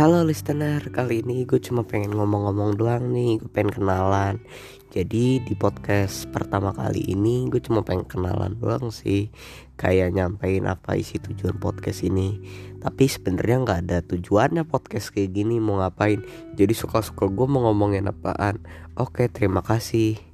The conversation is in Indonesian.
Halo listener, kali ini gue cuma pengen ngomong-ngomong doang nih, gue pengen kenalan. Jadi di podcast pertama kali ini gue cuma pengen kenalan doang sih Kayak nyampein apa isi tujuan podcast ini. Tapi sebenarnya gak ada tujuannya podcast kayak gini mau ngapain. Jadi suka-suka gue mau ngomongin apaan. Oke terima kasih.